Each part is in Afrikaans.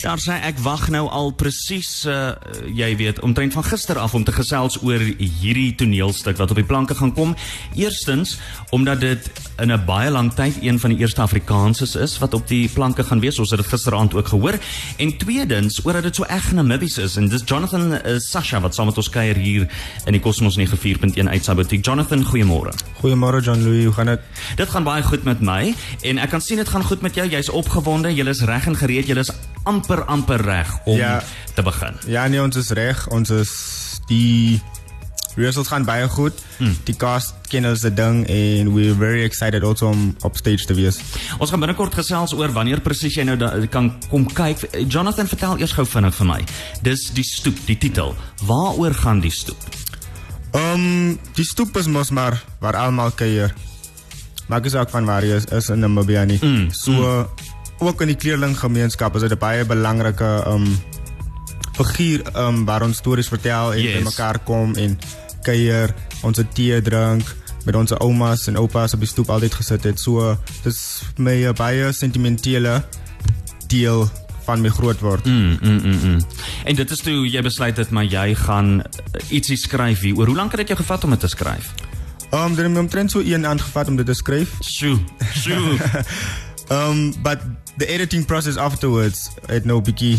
Daar sê ek wag nou al presies uh jy weet omtrent van gister af om te gesels oor hierdie toneelstuk wat op die planke gaan kom. Eerstens omdat dit in 'n baie lang tyd een van die eerste Afrikaanses is wat op die planke gaan wees. Ons het dit gisteraand ook gehoor. En tweedens omdat dit so eg Namibies is en dis Jonathan uh, Sasha wat saam met ons kuier hier in die Cosmos 94.1 uitsabotiek. Jonathan, goeiemôre. Goeiemôre John Louis, hoe gaan dit? Dit gaan baie goed met my en ek kan sien dit gaan goed met jou. Jy's opgewonde, jy is reg en gereed, jy is amper amper reg om ja, te begin. Ja, nee, ons is reg. Ons is die rehearsals gaan baie goed. Hmm. Die cast ken ons die ding en we're very excited also om op stage te wees. Ons gaan binnekort gesels oor wanneer presies jy nou da, kan kom kyk. Jonathan, vertel eers gou vinnig vir my. Dis die stoep, die titel. Waaroor gaan die stoep? Ehm um, die stoep is mos maar waar almal kuier. Maak nie saak van waar jy is, is in Namibia nie. Mm. So mm ook in die kleerlinggemeenskap is dit 'n baie belangrike um figuur um waar ons stories vertel en yes. by mekaar kom en kuier, ons tee drink met ons oumas en oupas op die stoep altyd gesit het. So dis my baie sentimentele deel van my groot word. Mm, mm, mm, mm. En dit is toe jy besluit het maar jy gaan uh, ietsie skryf hier. Oor hoe lank het dit jou gevat om dit te skryf? Um dit het my omtrent so 1 aand gevat om dit te skryf. Sjoe. Sjoe. um but the editing process afterwards het nou 'n bietjie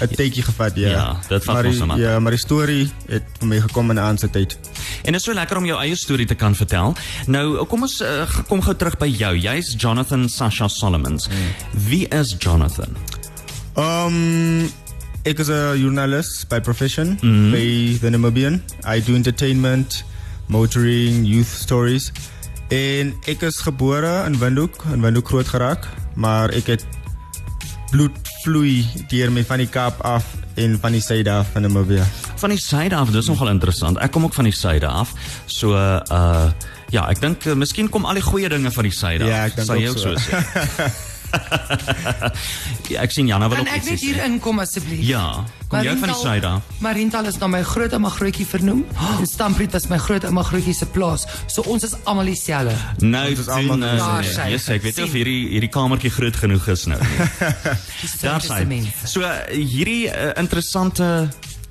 'n tydjie gevat ja. Ja, dit vat ons. Ja, maar die storie het vir my gekom in 'n ander tyd. En dit is so lekker om jou eie storie te kan vertel. Nou, kom ons uh, kom gou terug by jou. Jy's Jonathan Sasha Solomons. Mm. Wie is Jonathan? Um ek is 'n journalist by profession mm. by the Namibian. I do entertainment, motoring, youth stories. En ek is gebore in Windhoek, in Windhoek groot geraak maar ek het bloed vloei deur my van die Kaap af en van die suide af van Namibia. Van die suide af, dis nogal interessant. Ek kom ook van die suide af. So uh ja, ek dink uh, miskien kom al die goeie dinge van die suide ja, af. Ja, jy ook so, so. ja, ek sien Jana wil ook iets sê. Kan ek net hier inkom asseblief? Ja. Kom jy van die suide af? Marintal is na my groot ouma grootjie vernoem. Oh. En Stampriet is my groot ouma grootjie se plaas. So ons is almal dieselfde. Nou, dit is almal nou. Ja, yes, ek weet nie of hierdie hierdie kamertjie groot genoeg is nou nie. Daar sien. So hierdie uh, interessante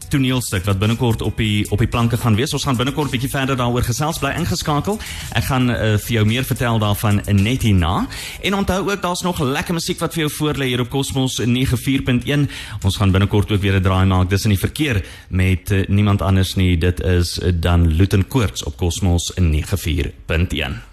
toneelstuk wat binnekort op die op die planke gaan wees. Ons gaan binnekort 'n bietjie verder daaroor gesels. Bly ingeskakel. Ek gaan uh, vir jou meer vertel daarvan net hierna. En onthou ook daar's nog lekker musiek wat vir jou voorlê hier op Cosmos 94.1. Ons gaan binnekort ook weer 'n draai maak. Dis in die verkeer met uh, niemand anders nie. Dit is uh, dan Luton Koorts op Cosmos 94.1.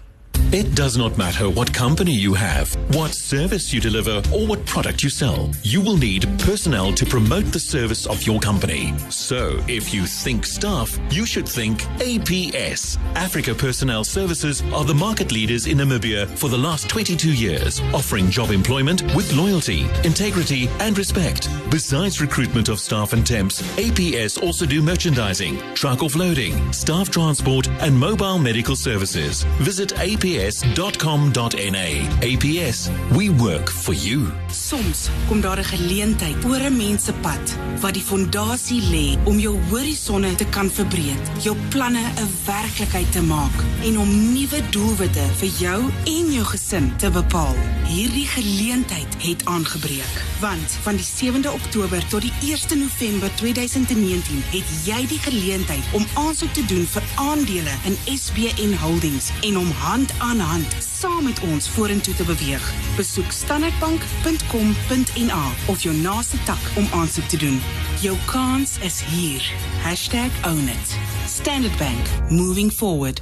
It does not matter what company you have, what service you deliver, or what product you sell. You will need personnel to promote the service of your company. So, if you think staff, you should think APS. Africa Personnel Services are the market leaders in Namibia for the last 22 years, offering job employment with loyalty, integrity, and respect. Besides recruitment of staff and temps, APS also do merchandising, truck offloading, staff transport, and mobile medical services. Visit APS aps.com.na. APS, we work for you. Soms kom daar 'n geleentheid oor 'n mens se pad wat die fondasie lê om jou horisonne te kan verbreek, jou planne 'n werklikheid te maak en om nuwe doelwitte vir jou en jou gesin te bepaal. Hierdie geleentheid het aangebreek, want van die 7de Oktober tot die 1 November 2019 het jy die geleentheid om aansoek te doen vir aandele in SBN Holdings en om hand aan hand saam met ons vorentoe te beweeg. Besoek standardbank.com.na of jou naaste tak om aansoek te doen. Jou kans is hier. #ownit. Standard Bank, moving forward.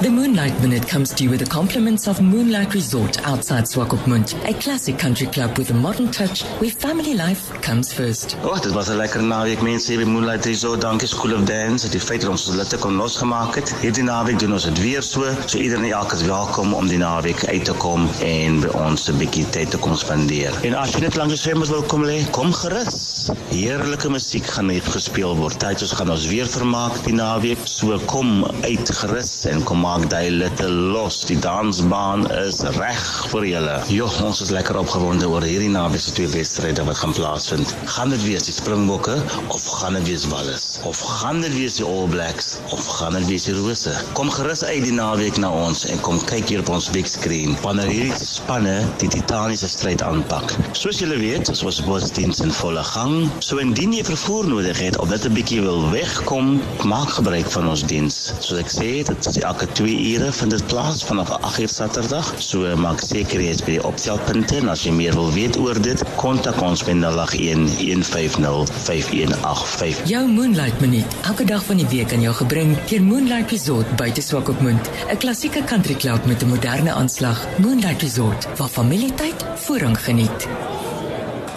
The Moonlight Minute comes to you with the compliments of Moonlight Resort outside Swakopmund, a classic country club with a modern touch where family life comes first. Oh, dit was 'n lekker naweek mense hier by Moonlight Resort. Dankie School of Dance dat die feit dat ons hulle kon losgemaak het. Hierdie naweek doen ons dit weer so. So iedereen en elke is welkom om die naweek uit te kom en by ons 'n bietjie tyd te kom spandeer. En as jy net langs die swembad wil kom lê, kom gerus. Heerlike musiek gaan hier gespeel word. Tyd ons gaan ons weer vermaak die naweek. So kom uit gerus en kom maak daai litte los. Die dansbaan is reg vir julle. Jo, ons is lekker opgewonde oor hierdie naweek se twee wedstryde wat gaan plaasvind. Gaan dit wees die Springbokke of gaan dit wees Wallis? Of gaan dit wees die All Blacks of gaan dit wees die Rose? Kom gerus uit die naweek na ons en kom kyk hier op ons big screen wanneer hierdie spanne die titaniese stryd aanpak. Soos julle weet, ons botsdiens in volle gang. So indien jy vervoer nodig het of net 'n bietjie wil wegkom, maak gebruik van ons diens. Soos ek sê, dit is elke 2 ure vind dit plaas vanaf 8uur Saterdag. So maak seker jy is by die opstelpunte en as jy meer wil weet oor dit, kontak ons by 081 150 5185. Jou Moonlight Minuut, elke dag van die week aan jou gebring deur Moonlight Resort buite Swakopmund, 'n klassieke country club met 'n moderne aanslag. Moonlight Resort, waar familietyd voorrang geniet.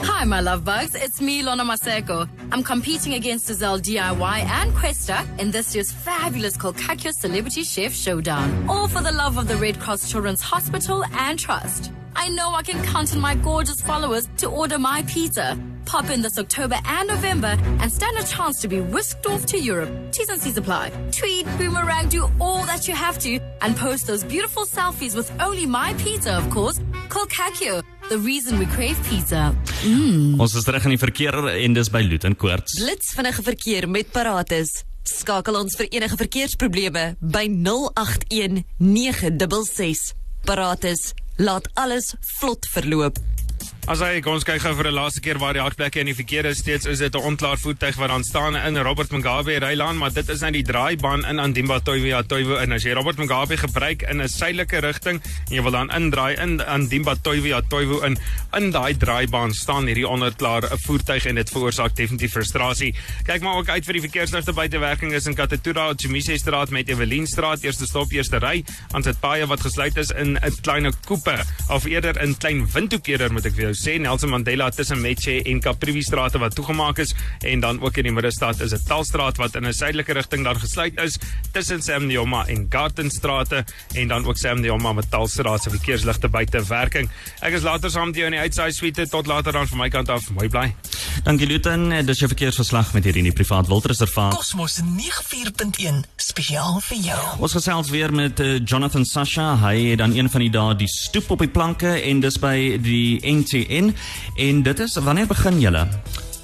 Hi, my love bugs. It's me, Lona Maseko. I'm competing against Giselle DIY and Questa in this year's fabulous Kolkakyo Celebrity Chef Showdown. All for the love of the Red Cross Children's Hospital and Trust. I know I can count on my gorgeous followers to order my pizza. Pop in this October and November and stand a chance to be whisked off to Europe. T's and C's apply. Tweet, boomerang, do all that you have to, and post those beautiful selfies with only my pizza, of course. Kolkakyo, the reason we crave pizza. Ons is terug in die verkeer en dis by Luton Koorts. Blits vinnige verkeer met Paratus. Skakel ons vir enige verkeersprobleme by 081 966. Paratus, laat alles vlot verloop. As hy kom ons kyk gou vir 'n laaste keer waar die hartplekke in die verkeer is. Steeds is dit 'n onklaar voertuig wat dan staan in Robert Mugabe Rylaan maar dit is nou die draaibaan in Andimba Toivo Toivo en as jy Robert Mugabe gebruik in 'n suidelike rigting en jy wil dan indraai in Andimba Toivo Toivo in in daai draaibaan staan hierdie onklaar voertuig en dit veroorsaak definitief frustrasie. Kyk maar ook uit vir die verkeersligte buitewerking is in Katatura Chimise straat met Evelien straat eerste stop eerste ry. Aan dit paaie wat gesluit is in 'n klein koepe of eerder in klein windhoekerder moet ek vir jou sê Nelson Mandela tussen Metje en Caprivi strate wat toegemaak is en dan ook in die middestad is 'n Talstraat wat in 'n suidelike rigting dan gesluit is tussen Sam Nujoma en Gartenstrate en dan ook Sam Nujoma met Talstraat se verkeersligte buitewerking. Ek is later saam met jou in die uitsaai suite tot later dan van my kant af. Mooi bly. Dankie Luton, dis jou verkeersverslag met hierdie in die privaat wildreservaat. Kosmos 94.1 spesiaal vir jou. Ons gesels weer met uh, Jonathan Sasha. Hy het dan een van die dae die stoep op die planke en dis by die NTN en dit is wanneer begin julle?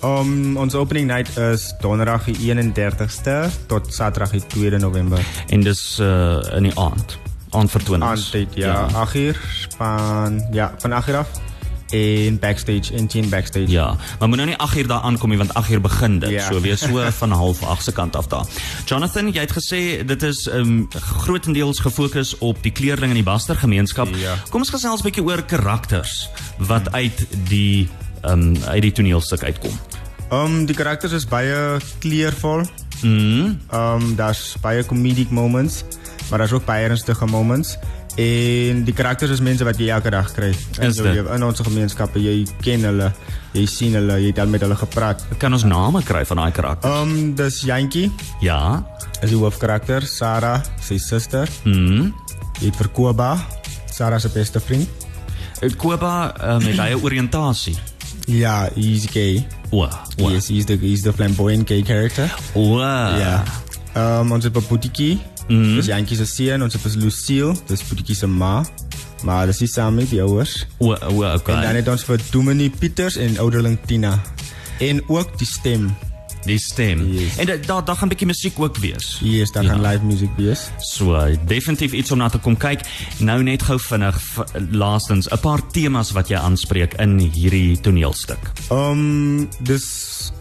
Um, ons opening night is donderdag die 31ste tot saterdag die 2de November. En dis uh, in die aand. Aandvertonings. Aandtyd, ja, 8 uur van ja, van 8 uur af en backstage en teen backstage. Ja, maar moet nou nie 8 uur daar aankom nie want 8 uur begin dit. Ja. So wees so van half 8 se kant af daar. Jonathan, jy het gesê dit is um, grootendeels gefokus op die kleerling in die Baster gemeenskap. Ja. Kom ons gesels 'n bietjie oor karakters wat uit die um, uit die toneelstuk uitkom. Um die karakters is baie kleurvol. Mm. Um daar's baie comedic moments, maar daar's ook baie ernstige moments. En die karakters is mense wat jy elke dag kry in jou lewe, in ons gemeenskappe. Jy ken hulle, jy sien hulle, jy het al met hulle gepraat. Kan ons name kry van daai karakters? Um dis Jantjie, Ja. is die hoofkarakter, Sarah, sy suster. Mm. Jy het vir Koba, Sarah se beste vriend. Koba um, hy 'n oriëntasie. Ja, he's gay. O. Yes, he's the he's the flamboyant gay character. O. Ja. Um ons het 'n Boetiekie. Mhm. Dis Jantjie se seun, ons het vir Lucille, dis Boetiekie se ma. Maar dis nie saam met die ouers. O, o, okay. En dan het ons vir Dominee Pieters en ouderling Tina. En ook die stem. die stem. Yes. En da- daar daar gaan 'n bietjie musiek ook wees. Yes, daar Ja. gaan live music wees. So, definitief iets om na te kom kyk. Nou net gou vinnig laastens 'n paar temas wat jy aanspreek in hierdie toneelstuk. Um dis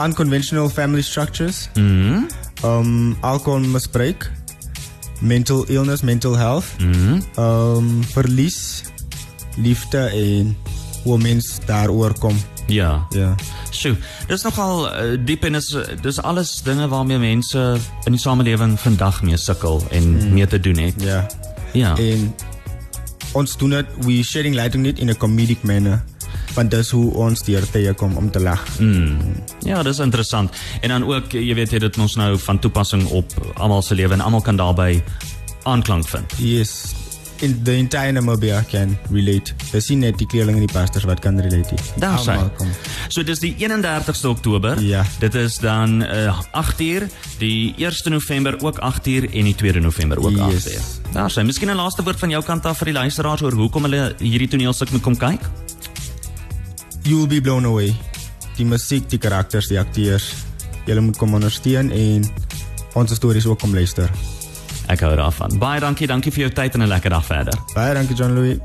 unconventional family structures. Mhm. Um alcoholmisbruik, mental illness, mental health. Mhm. Um verlies, liefde en hoe mens daaroor kom. Ja. Ja. Sjoe, dis nogal uh, diep en is dis alles dinge waarmee mense in die samelewing vandag mee sukkel en mee te doen het. Ja. Ja. En ons doen dit we shedding light on it in a comedic manner. Want dis hoe ons deur tye kom om te lag. Mm. Ja, dis interessant. En dan ook, jy weet, het dit ons nou van toepassing op almal se lewe en almal kan daarbey aanklank vind. Yes. in the entire Namibia can relate. Dis nie net die kleerlinge en die pastors wat kan relate nie. Daar sê. Almal kom. So dis die 31ste Oktober. Ja. Dit is dan uh, 8 uur, die 1 November ook 8 uur en die 2 November ook 8 Yes. uur. Daar sê. Miskien 'n laaste woord van jou kant af vir die luisteraars oor hoekom hulle hierdie toneelstuk moet kom kyk. You will be blown away. Die musiek, die karakters, die akteurs. Julle moet kom ondersteun en ons stories ook kom luister. Ek hou daarvan. Baie dankie, dankie vir jou tyd en 'n lekker dag verder. Baie dankie John Louis.